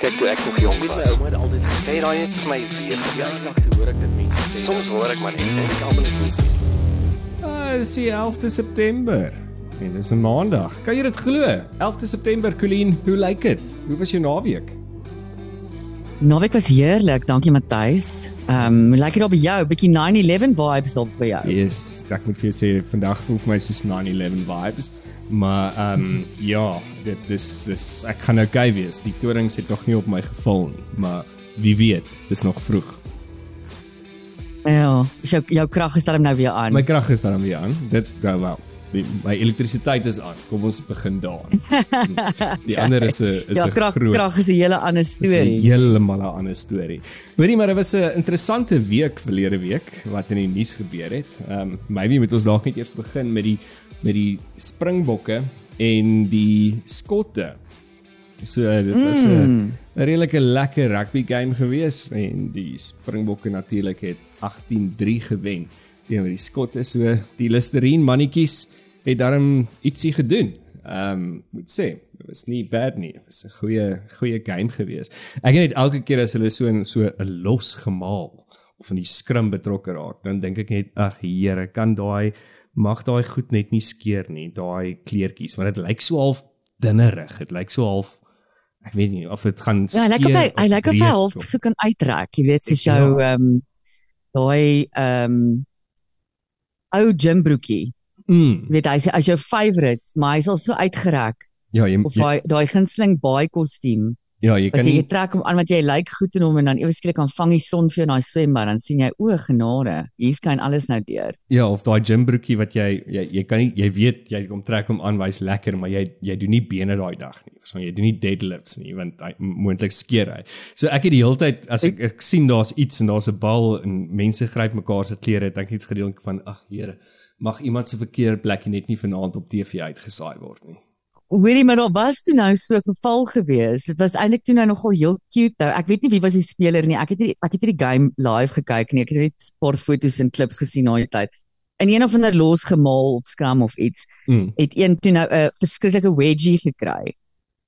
Kyk toe ek nog jonk was. My ouma het altyd gesê, Sê daai net vir my weer te hoor ek dit mense sê. Soms hoor ek maar net en ek almal net. Ah, dis die 11de September. En dis 'n Maandag. Kan jy dit glo? 11de September, Colleen, hoe lyk dit? Hoe was jou naweek? Naweek was heerlik, dankie Matthys. Ehm, um, lekker daar by jou, bietjie 9/11 vibes daar by jou. Yes, ek moet vir jou sê vandag voel vir my soos 9/11 vibes. Maar ehm um, ja, dit dis dis ek gaan okay wees. Die torings het nog nie op my geval nie, maar wie weet, dis nog vroeg. Ja, jou jou krag is darm nou weer aan. My krag is dan weer aan. Dit nou wel. Die, my elektrisiteit is aan. Kom ons begin daar. Die ander is 'n is 'n ja, krag groot krag is 'n hele ander storie. heeltemal 'n ander storie. Hoorie maar dit was 'n interessante week verlede week wat in die nuus gebeur het. Ehm um, maybe moet ons dalk net eers begin met die met die Springbokke en die Skotte. So dit was 'n mm. redelike lekker rugby game gewees en die Springbokke natuurlik het 18-3 gewen teenoor die Skotte. So die Listerine mannetjies het daarom ietsie gedoen. Ehm um, moet sê, dit was nie bad nie. Dit was 'n goeie goeie game gewees. Ek het net elke keer as hulle so in so 'n los gemaal of in die skrim betrokke raak, dan dink ek net ag Here, kan daai mag daai goed net nie skeer nie, daai kleertjies, want dit lyk so half dinnerig. Dit lyk so half ek weet nie of dit gaan Ja, hy lyk of hy hy lyk of hy half so kan uittrek, jy weet, soos Ja. jou ehm um, daai ehm um, ou gymbroekie. Mm, Jy weet hy's as jou favourite, maar hy's al so uitgerek ja, jy, of daai daai gunsteling baie kostuum. Ja, jy Wat kan jy, jy trek hom aan want jy lyk goed in hom en dan ewe skielik kan vang die son vir jou in daai swembad dan sien jy o genade, hier skyn alles nou deur. ja, of daai gymbroekie wat jy jy jy kan nie jy weet jy kom trek hom aan, hy's lekker, maar jy jy doen nie bene daai dag nie. So jy doen nie deadlifts nie want hy moontlik skeer hy. So ek het die hele tyd as ek, ek sien daar's iets en daar's 'n bal en mense gryp mekaar se klere, ek net gedeelik van ag Here, mag iemand se verkeerde plekkie net nie vanaand op TV uitgesaai word nie. Hoorie maar daar was toe nou so 'n geval gewees. Dit was eintlik toe nou nogal heel cute nou. Ek weet nie wie was die speler nie. Ek het nie ek het nie die game live gekyk nie. Ek het net 'n paar foto's en klips gesien na die tyd. In een of ander los gemaal op Scrum of iets, Mm. het een toe nou 'n verskriklike wedgie gekry.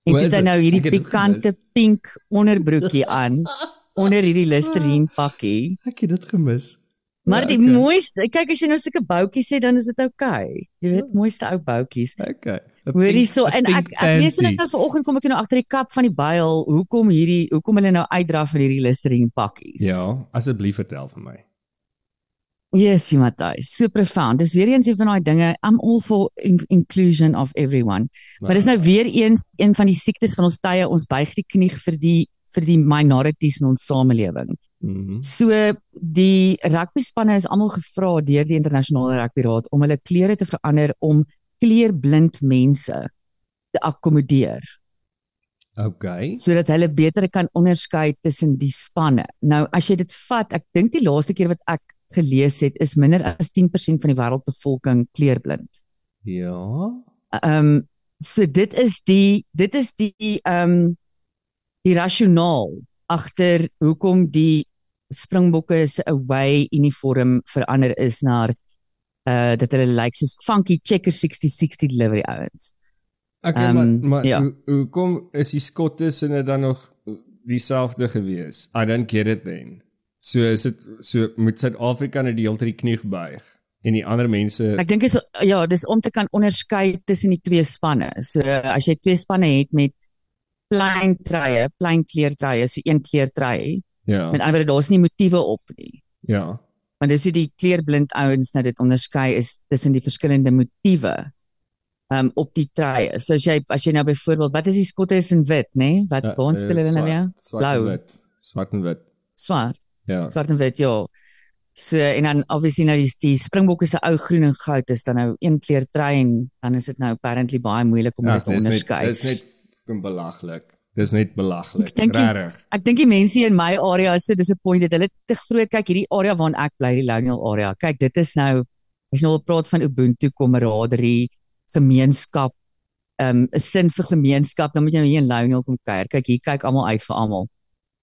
En is het dit? nou hierdie dit pikante pink onderbroekie aan onder hierdie Listerine pakkie. Ek het dit gemis. Maar Ja, die okay. mooiste, kyk as jy nou sulke boutjies het dan is dit oukei. Okay. Jy weet, mooiste ou boutjies. Okay. Hoorie pink- so en ek ek lees panty. nou vanoggend kom ek nou agter die kap van die byl hoekom hierdie hoekom hulle nou uitdra vir hierdie Listerine pakkies. Ja, asseblief vertel vir my. Yes, Matthys, so profound. Dis weer eens een van daai dinge I'm all for in inclusion of everyone. Maar dis nou weer eens een van die siektes van ons tye. Ons buig die knie vir die vir die minorities in ons samelewing. Mhm. So die rugby spanne is almal gevra deur die internasionale rugby raad om hulle klere te verander om kleurblind mense te akkommodeer Okay. sodat hulle beter kan onderskei tussen die spanne. Nou as jy dit vat, ek dink die laaste keer wat ek gelees het is minder as 10% van die wêreldbevolking kleurblind. Ja. Ehm um, so dit is die dit is die ehm um, die rasionaal agter hoekom die Springbokke se away uniform verander is na uh dat hulle lyk like soos funky checker 6060 delivery ouens. Okay, Ehm, maar maar ja. hoe hoekom is die skotte se dit dan nog dieselfde gewees? I don't get it then. So is dit so moet Suid-Afrika net die hele tyd die knie buig en die ander mense Ek dink is ja, dis om te kan onderskei tussen die twee spanne. So as jy twee spanne het met plain truie, plain kleurtruie, so een kleurtrui, ja. met ander woorde daar's nie motiewe op nie. Ja. Want dis hoe die kleurblind ouens nou dit onderskei is tussen die verskillende motiewe um op die truie. So as jy as jy nou byvoorbeeld, wat is die skotte is in wit, nê? Nee? Wat Ja, waar eh, speel hulle nou weer? Swart en Blou. wit. Swart en wit. Swart. Ja. Swart en wit, ja. So en dan obviously nou die, die Springbokke se ou groen en goud is dan nou een kleur trui en dan is dit nou apparently baie moeilik om Ja, dit te net onderskei. dis net fucking belaglik. Dis net belaglik. Regtig. Ek dink die mense in my area is so disappointed. Hulle te groot kyk hierdie area waarin ek bly, die Lonial area. Kyk, dit is nou as jy nou wil praat van Ubuntu, kameraderie, gemeenskap, ehm, 'n sin vir gemeenskap, dan moet jy nou hier in Lonial kom kuier. Kyk, hier kyk almal uit vir almal.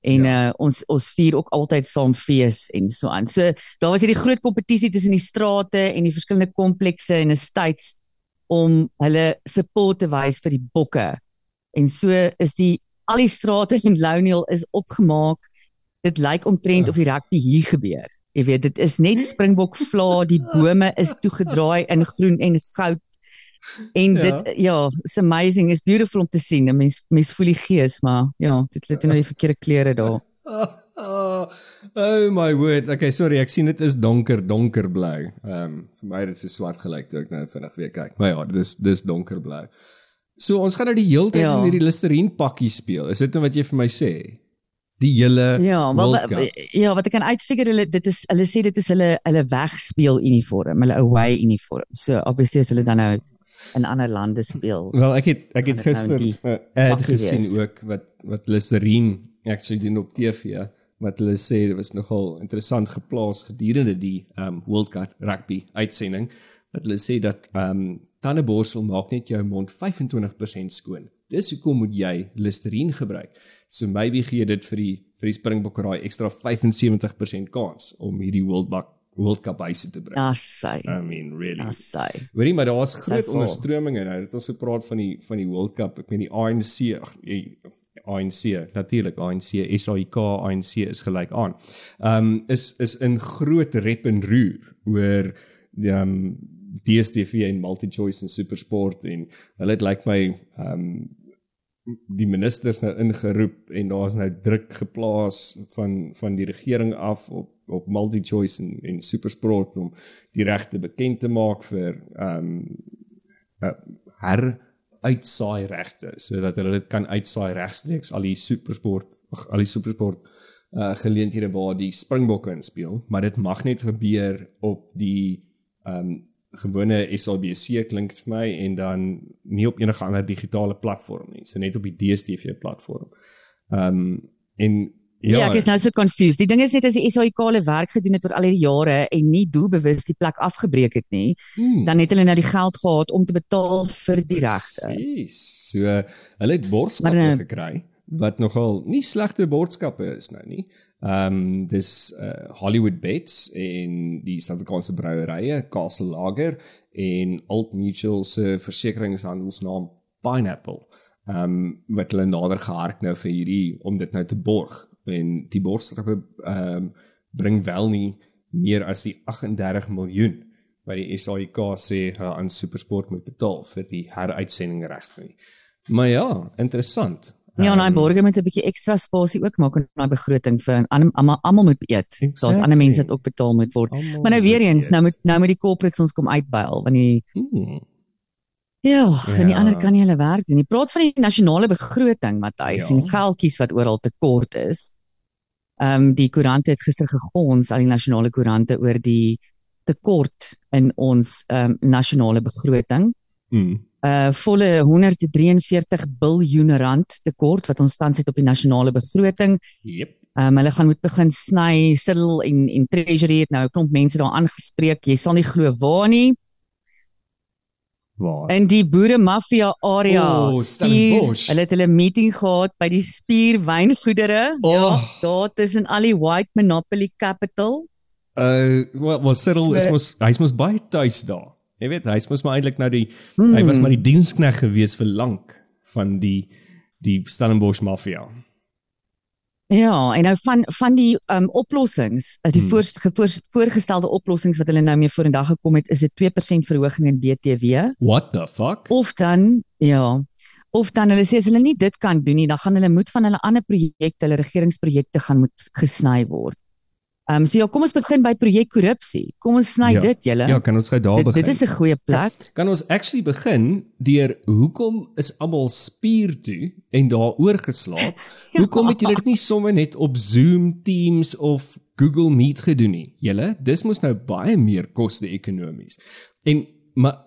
En Ja. uh ons ons vier ook altyd saam fees en so aan. So daar was hierdie groot kompetisie tussen die strate en die verskillende komplekse en estates om hulle support te wys vir die bokke. En so is die al die strate in Louniel is opgemaak. Dit lyk omtrent of die rugby hier gebeur. Jy weet, dit is net Springbok vla, die bome is toegedraai in groen en goud. En Ja. dit ja, it's amazing. It's beautiful om te sien. Mens mens voel die gees, maar ja, dit het nou die verkeerde kleure daar. Oh, oh my word. Okay, sorry, ek sien dit is donker, donkerblou. Ehm um, vir my dit is swart gelyk toe ek nou vinnig weer kyk. Maar ja, dis dis donkerblou. So ons gaan nou die hele tyd Ja. in hierdie Listerine pakkie speel. Is dit nou wat jy vir my sê? Die hele Ja, wel ja, wat ek kan uitfigure hulle dit is hulle sê dit is hulle hulle wegspeel uniform, hulle away uniform. So obviously as hulle dan nou in ander lande speel. Wel, ek het ek het nou gister 'n ad pakkie gesien wees? ook wat wat Listerine actually doen op TV wat hulle sê dit was nogal interessant geplaas gedurende die um World Cup rugby uitsending wat hulle sê dat um tandeborsel maak net jou mond 25% skoon. Dis hoekom moet jy Listerine gebruik. So maybe gee dit vir die vir die Springbokke daai ekstra 75% kans om hierdie World Cup World Cup huise te bring. Sy. I mean really. Sy. Hoorie, maar daar's groot vol. onderstromings nou. Dit ons gepraat van die van die World Cup. Ek meen die ANC, ag, ANC, natuurlik ANC, SAIK, ANC is gelyk aan. Ehm um, is is in groot rep en roer oor ehm um, DStv en MultiChoice en SuperSport en hulle het lyk my ehm um, die ministers nou ingeroep en daar's nou druk geplaas van van die regering af op op MultiChoice en en SuperSport om die regte bekend te maak vir ehm um, uh, her uitsaai regte sodat hulle dit kan uitsaai regstreeks al die SuperSport al die SuperSport uh geleenthede waar die Springbokke in speel, maar dit mag net gebeur op die ehm um, gewone SABC klink vir my en dan nie op enige ander digitale platform nie, so net op die DStv platform. Ehm um, en Ja, ja, ek is nou so confused. Die ding is net as die SAIK hulle werk gedoen het oor al hierdie jare en nie doelbewus die plek afgebreek het nie, hmm, dan het hulle nou die geld gehad om te betaal vir die regte. Presies. So hulle het bordskappe Maar, eh, gekry wat nogal nie slegte bordskappe is nou nie. Ehm um, dis uh, Hollywood Bets en die Suid-Afrikaanse brouerye Castle Lager en Old Mutual se versekeringshandelsnaam Pineapple. Ehm um, wat hulle nader gehark nou vir hierdie om dit nou te borg en die bordskappe ehm um, bring wel nie meer as die 38 miljoen wat die SAIK sê hulle aan SuperSport moet betaal vir die heruitsending regte nie. Maar ja, interessant. Ja, en hy Ehm, borge met 'n bietjie ekstra spasie ook maak in daai begroting vir almal almal moet eet. Daar's Exactly. ander mense wat ook betaal moet word. almal Maar nou weer moet eens, nou moet nou moet die corporates ons kom uitbuil want die Hmm, ja, en die Ja. ander kan nie hulle werk doen. nie. Praat van die nasionale begroting, Matthys, Ja. en geldjies wat oral tekort is. Ehm um, die koerante het gister gegons, al die nasionale koerante oor die tekort in ons ehm um, nasionale begroting. hmm. Uh volle 143 biljoen rand tekort wat ons tans het op die nasionale begroting. Yep. Ehm um, hulle gaan moet begin sny, Siddle en en Treasury het nou 'n klomp mense daar aangespreek. Jy sal nie glo waar nie. Waar? In die boere maffia area. O, Stellenbosch. Hulle het hulle meeting gehad by die Spier wyngoedere. Oh. Ja, daar tussen al die white monopoly capital. Uh wat was Cyril is So- mos hy's mos baie tuis daar. Jy weet, hy's mos maar eintlik nou die Hmm. hy was maar die dienskneg gewees vir lank van die die Stellenbosch maffia. Ja, en nou van van die um oplossings, uh, die Hmm. voor, voor, voorgestelde oplossings wat hulle nou mee vorendag gekom het, is dit 2% verhoging in BTW What the fuck? of dan ja, of dan hulle sê as hulle nie dit kan doen nie, dan gaan hulle moet van hulle ander projekte, hulle regeringsprojekte gaan moet gesny word. Ehm um, so ja, kom ons begin by projek korrupsie. Kom ons sny Ja. dit julle. Ja, kan ons gou daar dit, begin? dit is 'n goeie plek. Kan ons actually begin deur hoekom is almal spier toe en daaroor geslaap? Ja. Hoekom het julle dit nie sommer net op Zoom, Teams of Google Meet gedoen nie? Julle, dis mos nou baie meer koste ekonomies. En maar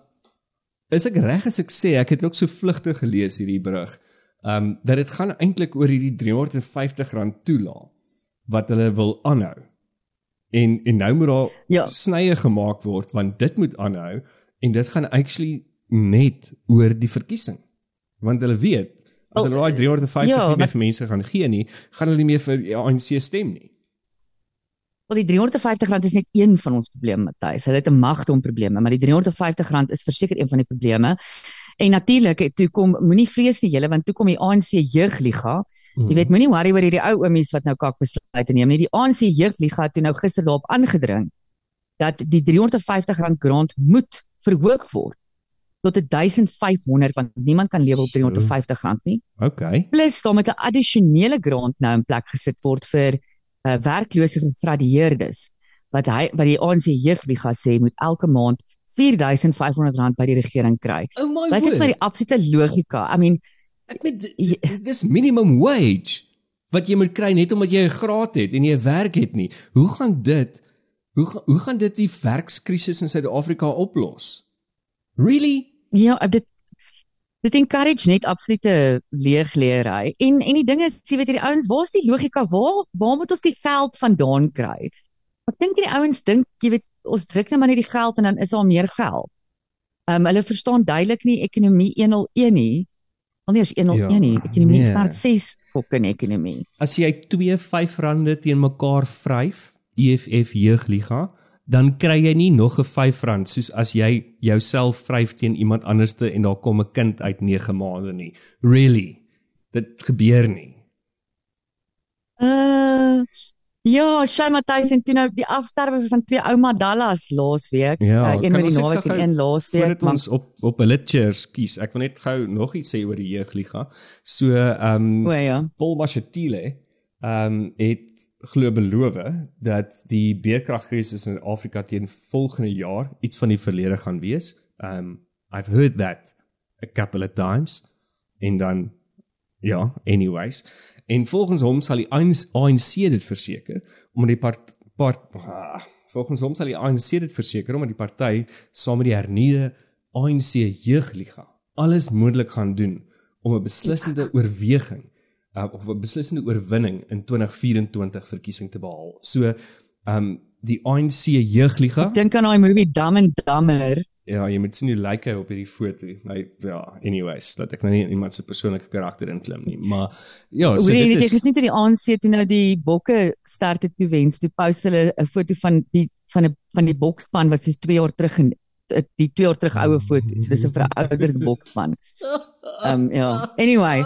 is ek reg as ek sê ek het ook so vlugtig gelees hierdie berig, um dat dit gaan eintlik oor hierdie R350 toelaat wat hulle wil aanhou. En en nou moet daar Ja. snye gemaak word want dit moet aanhou en dit gaan actually net oor die verkiesing. Want hulle weet as Oh, hulle daai 350 ja, nie meer vir mense gaan gee nie, gaan hulle nie meer vir die ANC stem nie. Wel die R350 is net een van ons probleme, Matthys. Hulle het 'n magdom probleme, maar die R350 is verseker een van die probleme. En natuurlik toe kom moenie vrees nie julle want toe kom die ANC jeugliga. Mhm. Jy weet moenie worry oor hierdie ou oomies wat nou kak besluite neem nie. Die ANC jeugliga het toe nou gister daarop aangedring dat die R350 grant moet verhoog word tot 1500 want niemand kan lewe op R350 nie. Okay. Plus daar moet 'n addisionele grant nou in plek gesit word vir uh, werklose gegradueerdes wat hy wat die ANC jeugliga sê moet elke maand R4500 by die regering kry. Oh my Dit is vir die absolute logika. I mean, Ek Ja. dis minimum wage wat jy moet kry net omdat jy 'n graad het en jy 'n werk het nie. Hoe gaan dit hoe gaan hoe gaan dit die werkskrisis in Suid-Afrika oplos? Really? ja, dit dit encourage net absolute leegleery. En en die ding is, jy weet hierdie ouens, waar's die logika? Waar waar moet ons die geld vandaan kry? Ek dink die ouens dink, jy weet, ons druk net maar net die geld en dan is daar meer geld. Ehm um, hulle verstaan duidelik nie ekonomie 101 nie. Al nie eens 101 Ja, nie. Ekonomie nee. staan 6 fucking ekonomie. As jy twee R5 teen mekaar vryf, EFF jeugliga, dan kry jy nie nog 'n R5 soos as jy jouself vryf teen iemand anderste en daar kom 'n kind uit 9 maande nie. Really? Dit gebeur nie. Uh ja, Shay Matthys en toe nou die afsterwe van twee ouma Dallas laasweek. Ja, uh, een met die naweek en een laasweek. Voordat maar- ons op op hulle chairs kies, ek wil net gou nog iets sê oor die jeugliga. So ehm um, O ja. Paul Mashatile ehm um, het glo beloof dat die beerkragkrisis in Afrika teen volgende jaar iets van die verlede gaan wees. Um I've heard that a couple of times en dan ja, anyways. En volgens hom sal die ANC dit verseker omdat die part, part ah, volgens hom sal die ANC dit verseker omdat die party saam met die hernuide ANC jeugliga alles moontlik gaan doen om 'n beslissende oorweging uh, of 'n beslissende oorwinning in 2024 verkiesing te behaal. So, um die ANC jeugliga, Dink aan daai movie Dumb and Dumber. Ja, jy moet sien hoe lyk hy op hierdie foto. My ja, anyways, dat ek nou nie iemand se persoonlike karakter inklim nie, maar ja, so Hoor jy dit net jy is gesien toe die ANC toe nou die bokke sterkte toe wens, toe post hulle 'n foto van die van 'n van die bokspan wat sies 2 jaar terug en eh, die 2 jaar terug oue foto's. Dis 'n verouderde bokspan. Ehm um, ja. Anyway,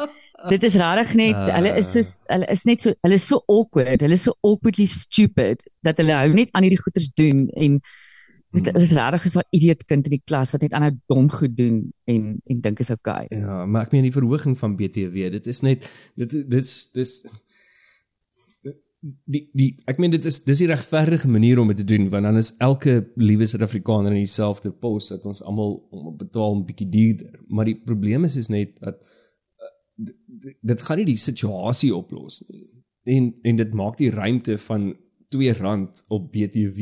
dit is regtig net Ah. hulle is so hulle is net so hulle is so awkward. Hulle is so awkwardly stupid dat hulle hou net aan hierdie goeters doen en dit dit is regtig so 'n idiot kind in die klas wat net aanhou dom goed doen en en dink is okay. Ja, maar ek meen die verhoging van BTW, dit is net dit dis dis die die ek meen dit is dis die regverdige manier om dit te doen want dan is elke liewe Suid-Afrikaner in dieselfde pos dat ons almal om betaal 'n bietjie duurder. Maar die probleem is is net dat uh, dit- dit- dit gaan nie die situasie oplos nie. En en dit maak die ruimte van R2 op BTW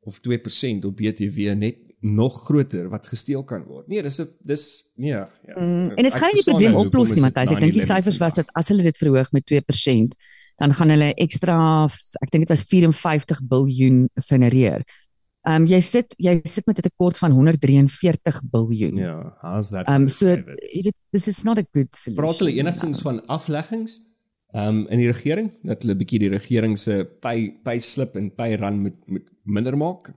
of 2% op BTW net nog groter wat gesteel kan word. Nee, dis 'n dis nee, ja. Mm, en dit gaan nie die probleem nou oplos nie, Matthys. Ek dink die 9/11 syfers was dat as hulle dit verhoog met 2%, dan gaan hulle ekstra ek dink dit was 54 biljoen genereer. Ehm um, jy sit jy sit met 'n tekort van 143 biljoen. Ja, how's that? Ehm um, so jy weet this is not a good solution. praat hulle enigstens van afleggings um in die regering dat hulle bietjie die regering se pay pay slip en pay run moet moet minder maak.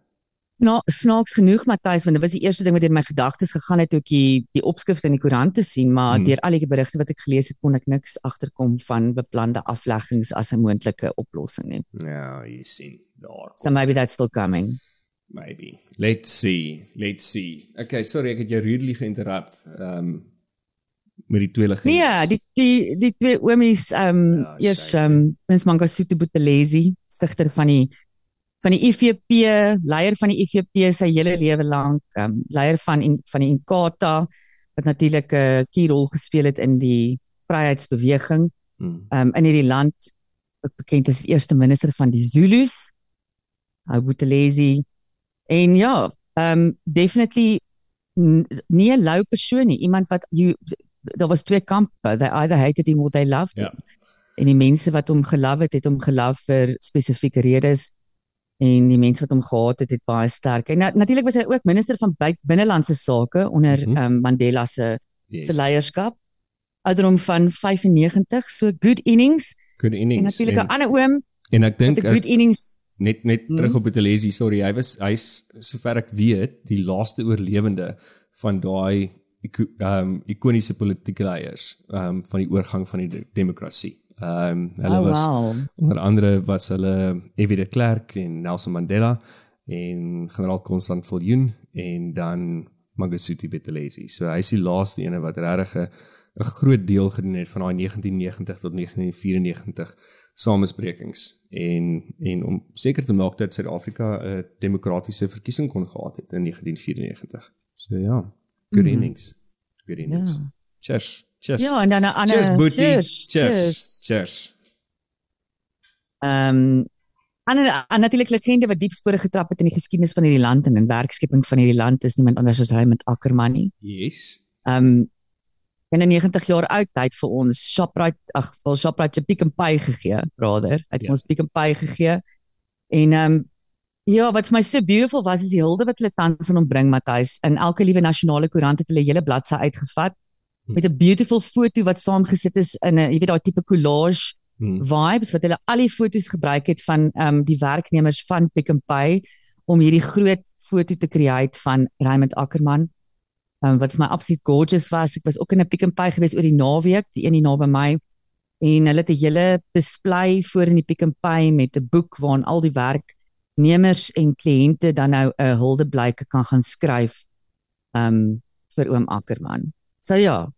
Nou, snaaks genoeg Matthys, want dit was die eerste ding wat deur my gedagtes gegaan het toe ek die, die opskrifte in die koerante sien, maar Hmm. deur al die berigte wat ek gelees het, kon ek niks agterkom van beplande afleggings as 'n moontlike oplossing nie. Ja, jy sien daar. So maybe that's still coming. Maybe. Let's see. Let's see. Okay, sorry ek het jou rudely geïnterrupt. Um met die twee ligte. Nee, die die die twee oomies ehm um, Ja, eers ehm um, Prins Mangosuthu Buthelezi, stigter van die van die IFP, leier van die IFP sy hele lewe lank, ehm um, leier van in, van die Inkatha wat natuurlik 'n uh, key rol gespeel het in die vryheidsbeweging Hmm. ehm um, in hierdie land ook bekend as die eerste minister van die Zulus. Ou Buthelezi. En ja, ehm um, definitely nie 'n lou persoon nie, iemand wat you daar was twee kampe. They either hated him or they loved him. Ja. En die mense wat hom gelove het, het hom gelove vir spesifieke redes en die mense wat hom gehaat het, het baie sterk. En na, natuurlik was hy ook minister van binnelandse sake onder Mhm. ehm um, Mandela se Yes. se leierskap. Ouderdom van 95, so good innings. Good innings. En natuurlik 'n ander oom en ek dink 'n good innings. net net Hmm. terug op Buthelezi, sorry, hy was hy's sover ek weet die laaste oorlewende van daai iko- ehm um, ikoniese politieke leiers ehm um, van die oorgang van die de demokrasie. Ehm um, hulle Oh, was wow. onder andere was hulle F.W. de Klerk en Nelson Mandela en generaal Constant Viljoen en dan Mangosuthu Buthelezi. So hy is die laaste ene wat regtig 'n 'n groot deel gedoen het van daai 1990 tot 1994 samesprekings en en om seker te maak dat Suid-Afrika 'n demokratiese verkiesing kon gehad het in 1994. So ja, good innings. Good innings. Ja. Cheers. Cheers. Ja, en dan 'n ander cheers, Boetie. cheers. Cheers. Cheers. Ehm um, ander an, natuurlik legende wat diep spore getrap het in die geskiedenis van hierdie land en in werkskepping van hierdie land is niemand anders as Raymond Ackerman nie. Yes. Ehm um, in 'n 90 jaar oud tyd vir ons Shoprite ag wel Shoprite 'n Pick n Pay gegee, brother. Hy het Ja. ja. ons Pick n Pay gegee. En ehm um, ja, wat vir my so beautiful was is die hulde wat hulle tans aan hom bring, Matthys. In elke liewe nasionale koerant het hulle hele bladsy uitgevat Hm. met 'n beautiful foto wat saamgesit is in 'n jy weet daai tipe collage Hmm. vibes wat hulle al die foto's gebruik het van ehm um, die werknemers van Pick n Pay om hierdie groot foto te create van Raymond Ackerman. Ehm um, wat vir my absoluut gorgeous was. Ek was ook in 'n Pick n Pay gewees oor die naweek, die een hier naby my. En hulle het 'n hele display voor in die Pick n Pay met 'n boek waarin al die werknemers en kliënte dan nou 'n huldeblyke kan gaan skryf um, vir oom Ackerman. So ja,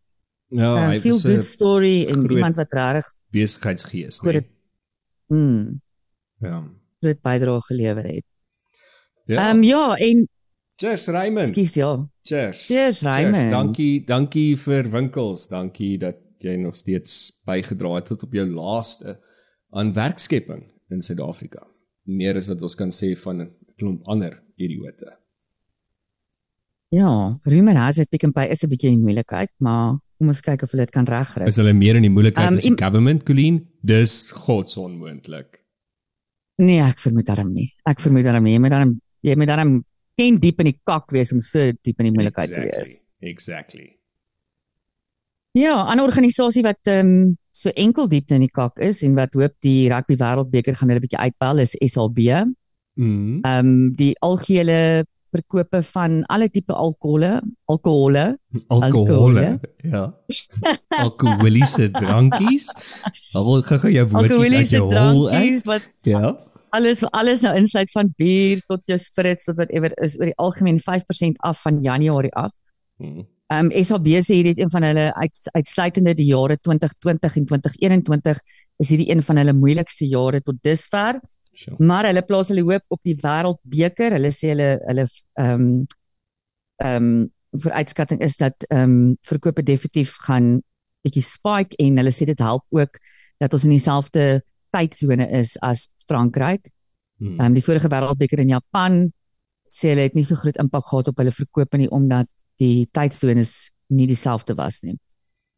Ja, uh, hy good 'n storie en iemand wat regtig besigheidsgees, Groot- nee. mm, Ja. groot bydrae gelewer het. Ja. Ehm um, ja, en cheers Raymond. skus ja. Cheers. Cheers, Raymond. Dankie, dankie vir winkels. Dankie dat jy nog steeds bygedra het tot op jou laaste aan werkskepping in Suid-Afrika. Meer as wat ons kan sê van 'n klomp ander idioote. Ja, rumor has it Pick n Pay is 'n bietjie in moeilikheid, maar kom ons kyk of hulle dit kan regkry. Is hulle meer in die moeilikheid Um, as die im- government, Colleen? Dis godsonmoontlik. Nee, ek vermoed daarom nie. Ek vermoed daarom nie. Jy moet daarom jy moet daarom ken diep in die kak wees om so diep in die moeilikheid te wees. Exactly. Ja, 'n ander organisasie wat ehm um, so enkel diepte in die kak is en wat hoop die rugby wêreldbeker gaan hulle bietjie uitbel is SAB. Mm. Ehm um, die algehele verkope van alle tipe alkohole, alkohole. Alkohole. Ja. Alkoholiese drankies. Al gaan gou jou woordjies uit jou hol uit. wat Ja. alles alles nou insluit van bier tot jou spirits tot whatever is oor die algemeen 5% af van Januarie af. Mm. Ehm um, SAB sê hierdie is een van hulle uit, uitsluitende die jare 2020 en 2021 is hierdie een van hulle moeilikste jare tot dusver, Sure. maar hulle plaas hulle hoop op die wêreldbeker. Hulle sê hulle hulle ehm um, ehm um, vooruitskatting is dat ehm um, verkope definitief gaan bietjie spike en hulle sê dit help ook dat ons in dieselfde tydsone is as Frankryk. Mm. Ehm um, die vorige wêreldbeker in Japan sê hulle het nie so groot impak gehad op hulle verkope nie omdat die tydsones nie dieselfde was nie.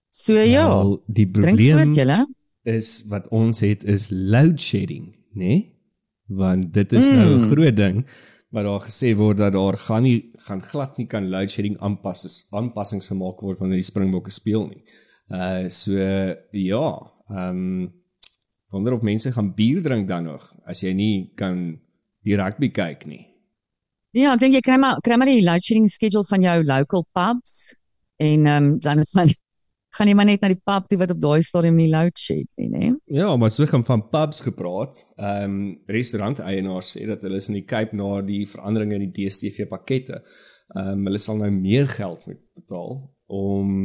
So ja, Wel, die probleem voort is wat ons het is load shedding, nê? Nee? Want dit is mm. nou 'n groot ding wat daar gesê word dat daar gaan nie gaan glad nie kan load shedding aanpassings aanpassings gemaak word wanneer die Springbokke speel nie. Uh so ja, ehm um, wonder of mense gaan bier drink dan nog as jy nie kan die rugby kyk nie. Ja, ek dink jy kry maar kry maar die load shedding schedule van jou local pubs en ehm um, dan is dan gaan jy maar net na die pub toe wat op daai stadium nie load shed nie, né? Ja, maar so gaan van pubs gepraat. Ehm um, restauranteienaars sê dat hulle is in die Kaap na die veranderinge in die DStv pakkette. Ehm um, hulle sal nou meer geld moet betaal om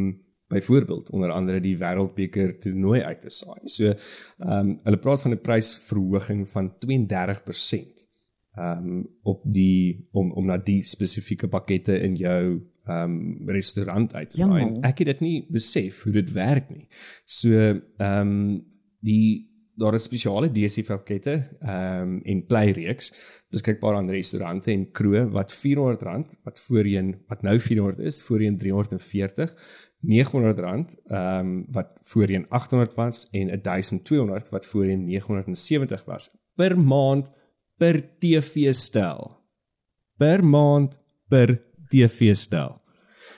byvoorbeeld onder andere die wêreldbeker toernooi uit te saai. So ehm um, hulle praat van 'n prysverhoging van 32% ehm um, op die om om na die spesifieke pakkette in jou ehm um, restaurant uit te man. Ek het dit nie besef hoe dit werk nie. So ehm um, die daar is spesiale DStv pakkette ehm um, en playreeks beskikbaar aan restaurante en kroë wat R400 wat voorheen wat nou 400 is, voorheen 340 900 rand ehm um, wat voorheen 800 was en 1200 wat voorheen 970 was per maand per TV stel per maand per TV stel.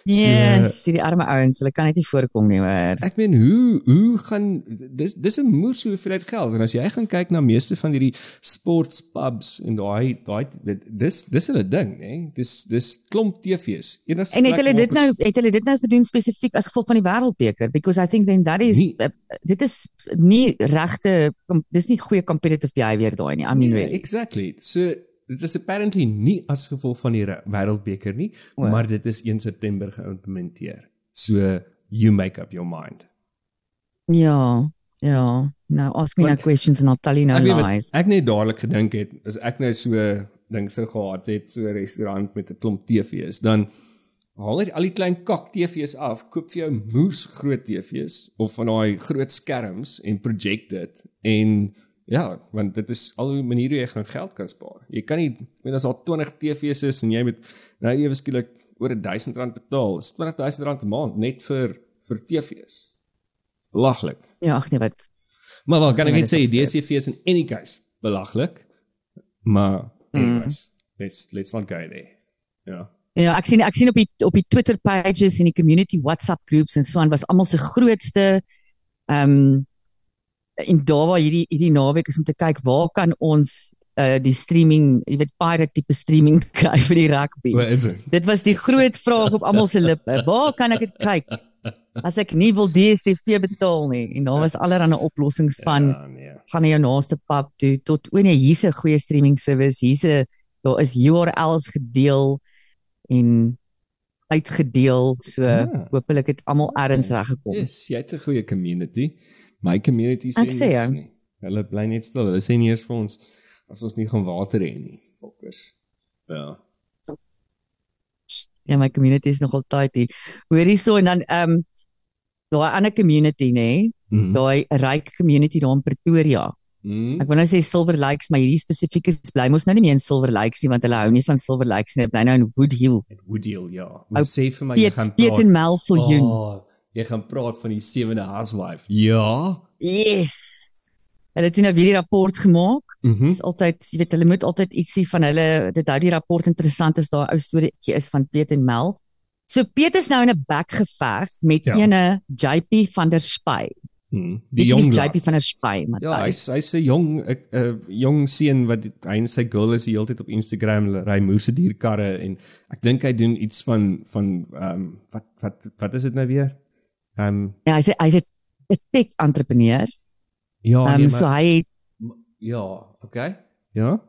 Yes, sien die arme ouens, hulle kan net nie voorkom nie, hoor. Ek meen hoe hoe gaan dis dis 'n moes hoeveelheid geld en as jy gaan kyk na meeste van hierdie sportpubs en daai daai dis dis hulle ding, nê? Dis dis klomp TV's. Enigste En het hulle dit nou het hulle dit nou gedoen spesifiek as gevolg van die wêreldbeker because I think then that is Nie. uh, dit is nie regte dis nie goeie competitive behavior daai nie. I mean Nee, really. Exactly. So dit is apparently nie as gevolg van die re- wêreldbeker nie, O. maar dit is 1 September geïmplementeer. So you make up your mind. Ja, ja. Now ask me Want- no questions and I'll tell you no ek lies. ek net dadelik gedink het, as ek nou so ding sou gehad het, so 'n restaurant met 'n klomp TV's, dan haal net al die klein kak TV's af, koop vir jou moes groot TV's of van daai groot skerms en projek dit en ja, want dit is al 'n manier hoe jy gaan geld kan spaar. Jy kan nie, ek meen as al 20 TV's is en jy moet nou ewe skielik oor 1000 rand betaal, is 20000 rand 'n maand net vir vir TV's. Belaglik. Ja, ag nee, wat. Maar wel kan ek net sê. DStv is in any case belaglik. Maar Mm. anyways, let's let's not go there. Ja. Ja, ek sien ek sien op die op die Twitter pages en die community WhatsApp groups en so aan was almal se grootste ehm um, en daar waar hierdie hierdie naweek is om te kyk waar kan ons uh die streaming, jy weet pirate tipe streaming kry vir die rugby. Dit? Was die groot vraag op almal se lippe. Waar kan ek dit kyk? As ek nie wil DStv betaal nie. En daar was allerlei oplossings van Ja, nee. gaan na jou naaste pub toe tot o nee, hier's 'n goeie streaming service. Hier's 'n daar is URLs gedeel en uitgedeel. So Ah. hopelik het almal ergens reg gekom. Yes, jy het 'n goeie community. My community sê niks jou. nie. Hulle bly net stil. Hulle sê nie eers vir ons as ons nie gaan water hê nie. Fokkers. Ja. Ja, my community is nogal tight hier. Hoor hierso en dan ehm um, daai ander community nê, Mm. daai ryk community daar in Pretoria. Mm. Ek wil nou sê Silver Lakes, maar hierdie spesifieke bly mos nou nie meer in Silver Lakes nie want hulle hou nie van Silver Lakes nie. Hulle bly nou in Woodhill. Woodhill, ja. Wat sê vir my jy Piet gaan Piet en praat? Mel Viljoen. Oh, jy gaan praat van die sewende housewife. Ja. Yes. Hulle het nou weer die rapport gemaak. Mhm. Dis altyd, jy weet, hulle moet altyd ietsie van hulle dit hou die rapport interessant as daar 'n ou storieetjie is van Piet en Mel. So Piet is nou in 'n bek geveg met Ja. ene JP van der Spy. Mm. Die jong. JP van der Spy, Ja, Matthys. hy's hy's 'n jong 'n uh, jong seun wat hy en sy girl is die hele tyd op Instagram hulle ry moose dierkarre en ek dink hy doen iets van van ehm um, wat wat wat is dit nou weer? Ehm um, Ja, hy's 'n- hy's 'n tech entrepreneur. ja, Ehm nee, so maar, hy het ja, okay. Ja.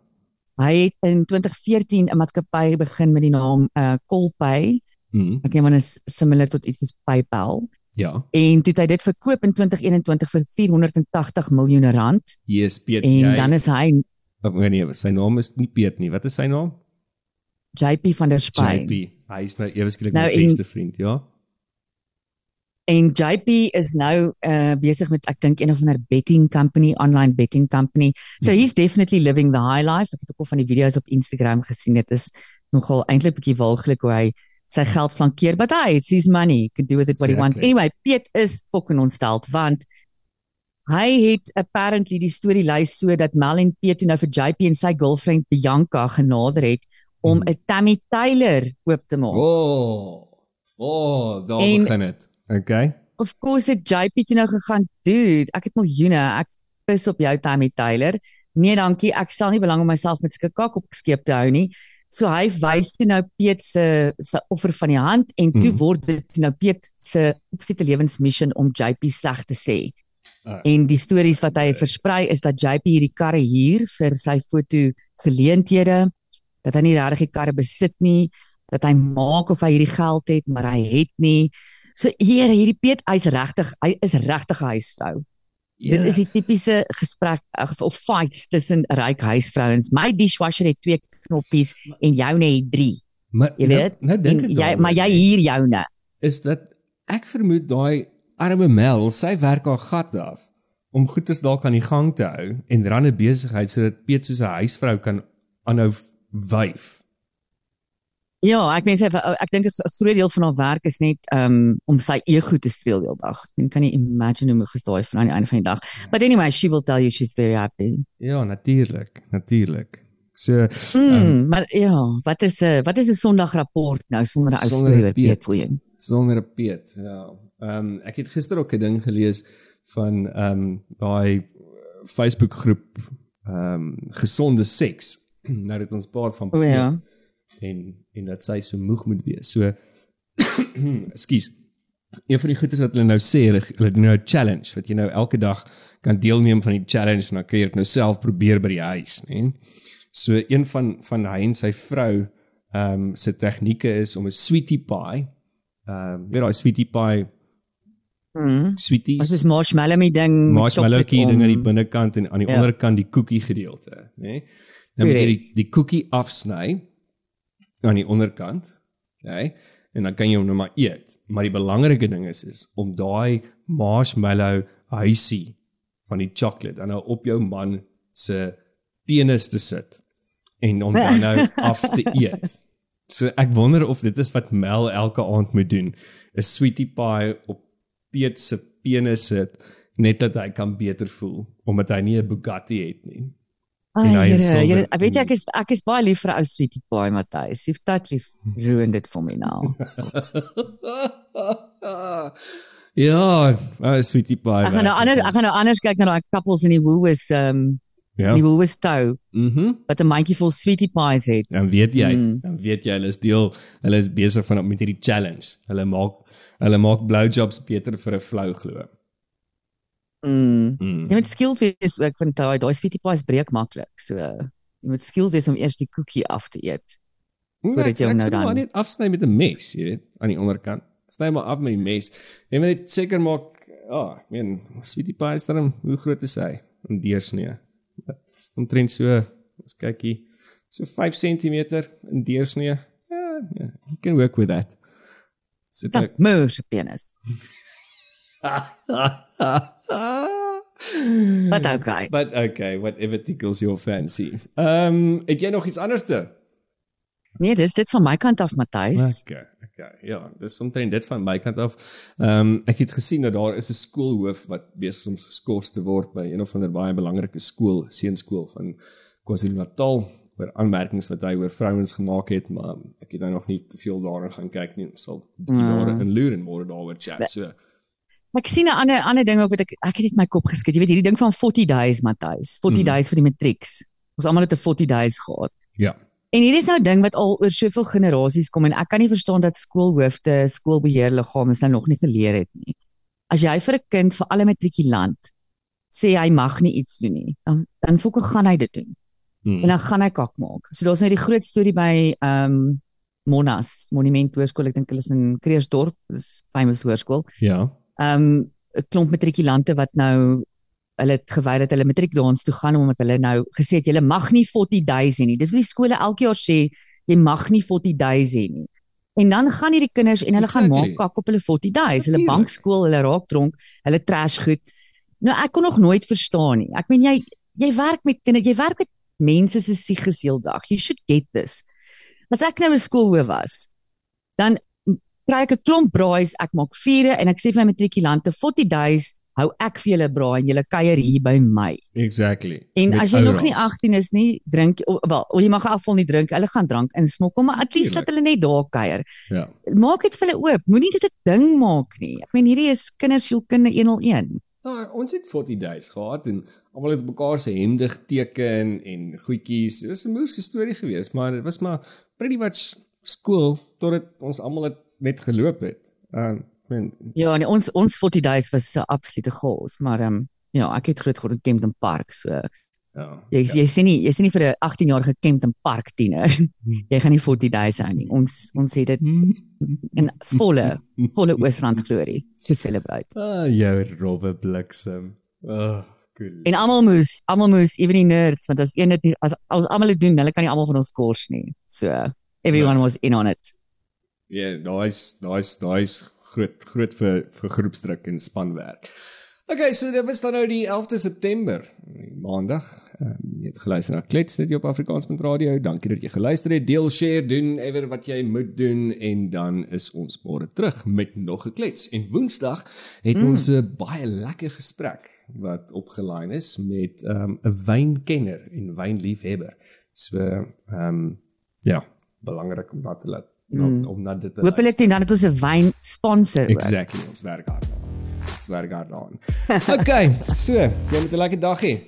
hy het in 2014 'n maatskappy begin met die naam uh Colpay. Mm. Ek neem aan is similar tot iets soos PayPal. Ja. En toe het hy dit verkoop in 2021 vir 480 miljoen rand Yes, Piet. en jy, dan is hy Of, nee, sy naam is nie Piet nie. Wat is sy naam? JP van der Spy. JP. Hy is nou ewe skielik Nou, my en- beste vriend, ja. En JP is nou uh besig met ek dink een of ander betting company, online betting company. So Mhm. he's definitely living the high life. Ek het ook al van die video's op Instagram gesien. Dit is nogal eintlik bietjie walglik hoe hy sy geld flankeer, but hey, it's his money. He can do with it what he wants. Exactly. Anyway, Piet is fucking ontsteld want hy het apparently die storie lys so dat Mel en Piet toe nou vir JP en sy girlfriend Bianca genader het om Mhm. 'n Tammy Taylor oop te maak. Oh. Oh, daar En- begin dit. Okay. Of course het JP toe nou gegaan, dude, ek het miljoene, ek pis op jou Tammy Taylor. Nee, dankie, ek stel nie belang om myself met sulke kak op skeep te hou nie. So hy wys toe nou Piet se se offer van die hand en toe Mhm. word dit nou Piet se opsette lewensmissie om JP sleg te sê. Ah. En die stories wat hy versprei is dat JP hierdie karre huur vir sy foto geleenthede, dat hy nie regtig die karre besit nie, dat hy maak of hy hierdie geld het, maar hy het nie. So hier hierdie Piet, hy's regtig, hy is regtig 'n huisvrou. Ja. Dit is die tipiese gesprek ag, of fights tussen ryk huisvrouens. My dishwasher het twee knoppies en joune het 3. Maar Jy weet, nou, nou dink ek jy maar jy hier joune. is dat ek vermoed daai arme Mel, sy werk haar gat af om goeders dalk aan die gang te hou en ran 'n besigheid sodat Piet soos 'n huisvrou kan aanhou wyf. Ja, ek meen sy ek dink 'n groot deel van haar werk is net um om sy ego te streel heeldag. Ek kan nie imagine hoe moeg is daai van aan die einde van die dag. But anyway, she will tell you she's very happy. Ja, natuurlik, natuurlik. So Mm, maar ja, wat is 'n wat is 'n Sondagrapport nou sonder 'n ou storie oor Piet. Piet Viljoen? sonder 'n peet. Ja. Ehm um, ek het gister ook 'n ding gelees van ehm um, daai Facebook groep ehm um, gesonde seks. nou dit ons praat van O ja. En en dat sy so moeg moet wees. So ekskuus. Een van die goedes wat hulle nou sê, hulle hulle doen nou 'n challenge wat jy nou elke dag kan deelneem van die challenge en dan kan jy dit nou self probeer by die huis, né? So een van van hy en sy vrou ehm um, se tegnieke is om 'n sweetie pie ehm um, weet daai sweetie pie Mm. sweeties Ons is marshmallow my ding. met marshmallowkie ding aan die binnekant en aan die Ja. onderkant die koekie gedeelte, nê? Nee? Dan moet jy die, die koekie afsny aan die onderkant, okay? En dan kan jy hom nou maar eet. Maar die belangrike ding is is om daai marshmallow huisie van die chocolate dan nou op jou man se penis te sit en hom dan nou af te eet. So ek wonder of dit is wat Mel elke aand moet doen. 'n Sweetie pie op Piet se penis sit net dat hy kan beter voel omdat hy nie 'n Bugatti het nie. Ai, en hy is Here, silwer Here, ek weet jy, ek is ek is baie lief vir ou sweetie pie Matthys. You've totally ruined it for me now. ja, 'n sweetie pie. Ek gaan nou ander ek gaan nou anders kyk na daai couples in die Woolworths um Ja. die Woolworths toe Mhm. wat 'n mandjie vol sweetie pies het. Dan weet jy, Mm. dan weet jy hulle is deel, hulle is besig van met hierdie challenge. Hulle maak hulle maak blowjobs beter vir 'n flou glo. Mm. Mm. Jy moet skilled wees ook want daai daai sweetie pies breek maklik. So jy moet skilled wees om eers die koekie af te eet. voordat jy hom ek nou dan- maar net afsny met 'n mes, jy weet, aan die onderkant. Sny maar af met die mes. Jy moet net seker maak, ja, oh, ek meen, sweetie pie is dan hoe groot is hy? In deursnee. Omtrent so, ons kyk hier, so 5 cm in deursnee. Ja, ja, you can work with that. Sit Dan ek moer se penis. But okay. But okay, whatever tickles your fancy. Ehm, um, het jy nog iets anderste? Nee, dis dit van my kant af Matthys. Okay, okay. Ja, dis omtrent dit van my kant af. Ehm um, ek het gesien dat daar is 'n skoolhoof wat besig is om geskort te word by een of ander baie belangrike skool, seunskool van KwaZulu-Natal oor aanmerkings wat hy oor vrouens gemaak het, maar ek het nou nog nie te veel daarin gaan kyk nie. Ons sal bietjie Mm. daarin inloer en môre daaroor chat. So, Maar ek sien 'n ander ander ding ook wat ek ek het net my kop geskit. Jy weet hierdie ding van 40 days Matthys, 40 Mm. days vir die matrieks. Ons almal het 'n 40 days gehad. ja. En hierdie is nou 'n ding wat al oor soveel generasies kom en ek kan nie verstaan dat skoolhoofde, skoolbeheerliggame is nou nog nie geleer het nie. As jy vir 'n kind vir alle matrikulant sê hy mag nie iets doen nie, dan dan fokke gaan hy dit doen. En Hmm. dan gaan hy kak maak. So daar's nou die groot storie by ehm um, Monas, Monument Hoërskool, ek dink hulle is in Kreersdorp, dis famous hoërskool. Ja. Um, 'n klomp matrikulante wat nou hulle het geweier dat hulle matriekdans toe gaan omdat hulle nou gesê het julle mag nie 40 days hê nie. Dis wat die skole elke jaar sê, jy mag nie 40 days hê nie. En dan gaan hierdie kinders en hulle gaan Exactly. maak kak op hulle 40 days. Hulle Natuurlijk. bankskool, hulle raak dronk, hulle trash goed. Nou ek kon nog nooit verstaan nie. Ek meen jy jy werk met kinders, jy werk met mense se sieges heeldag. You should get this. As ek nou 'n skoolhoof was, dan kry ek 'n klomp braais, ek maak vure en ek sê vir my matrikulante 40 days hou ek vir julle braai en julle kuier hier by my. Exactly. En Met as jy nog nie orals. 18 is nie, drink wel, jy mag afval nie drink, hulle gaan drank insmokkel, maar at least dat hulle net daar kuier. Ja. Maak dit vir hulle oop. Moenie dit 'n ding maak nie. Ek meen hierdie is kindersielkunde 101. Ja, ons het 40 days gehad en almal het op mekaar se hemde geteken en goedjies. Dit was 'n moeëse storie geweest, maar dit was maar pretty much skool totdat ons almal het net geloop het. Ehm ek meen Ja, nee, ons ons 40 days was 'n absolute chaos, maar ehm um, ja, ek het groot geword in Kempton Park, so ja. jy ja. jy sien nie jy sien nie vir 'n 18-jarige Kempton Park tiener. jy gaan nie 40 days hou nie. Ons ons het dit in volle volle Oosrand glorie te celebrate. Ah, jou robbe bliksem. Oh, cool. En almal moes, almal moes, ewen die nerds, want as een dit as almal dit doen, hulle kan nie almal van ons kors nie. So everyone Ja. was in on it. Ja, daai's daai's daai's groot groot vir vir groepsdruk en spanwerk. Okay, so dit was dan nou die 11de September, Maandag. Um, jy het geluister na Klets net hier op Afrikaans.radio. Dankie dat jy geluister het. Deel, share, doen ewer wat jy moet doen en dan is ons môre terug met nog 'n klets. En Woensdag het mm. ons 'n baie lekker gesprek wat opgelyn is met 'n um, wynkenner en wynliefhebber. So, ehm um, ja, belangrik om dat te laat Mm. om na dit te Hoopelik dan het ons 'n wyn sponsor ook. Exactly, ons werk hard daaraan. Ons werk hard daaraan. Okay, so, jy moet 'n lekker dag hê.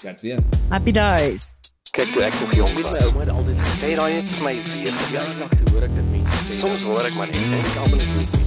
Chat weer. Happy days. Kyk toe ek nog jong Weet my ouma het altyd gesê Sê daai het my weer ja, gegaan. eendag toe hoor ek dit mense sê. Soms hoor ek maar net en ek almal net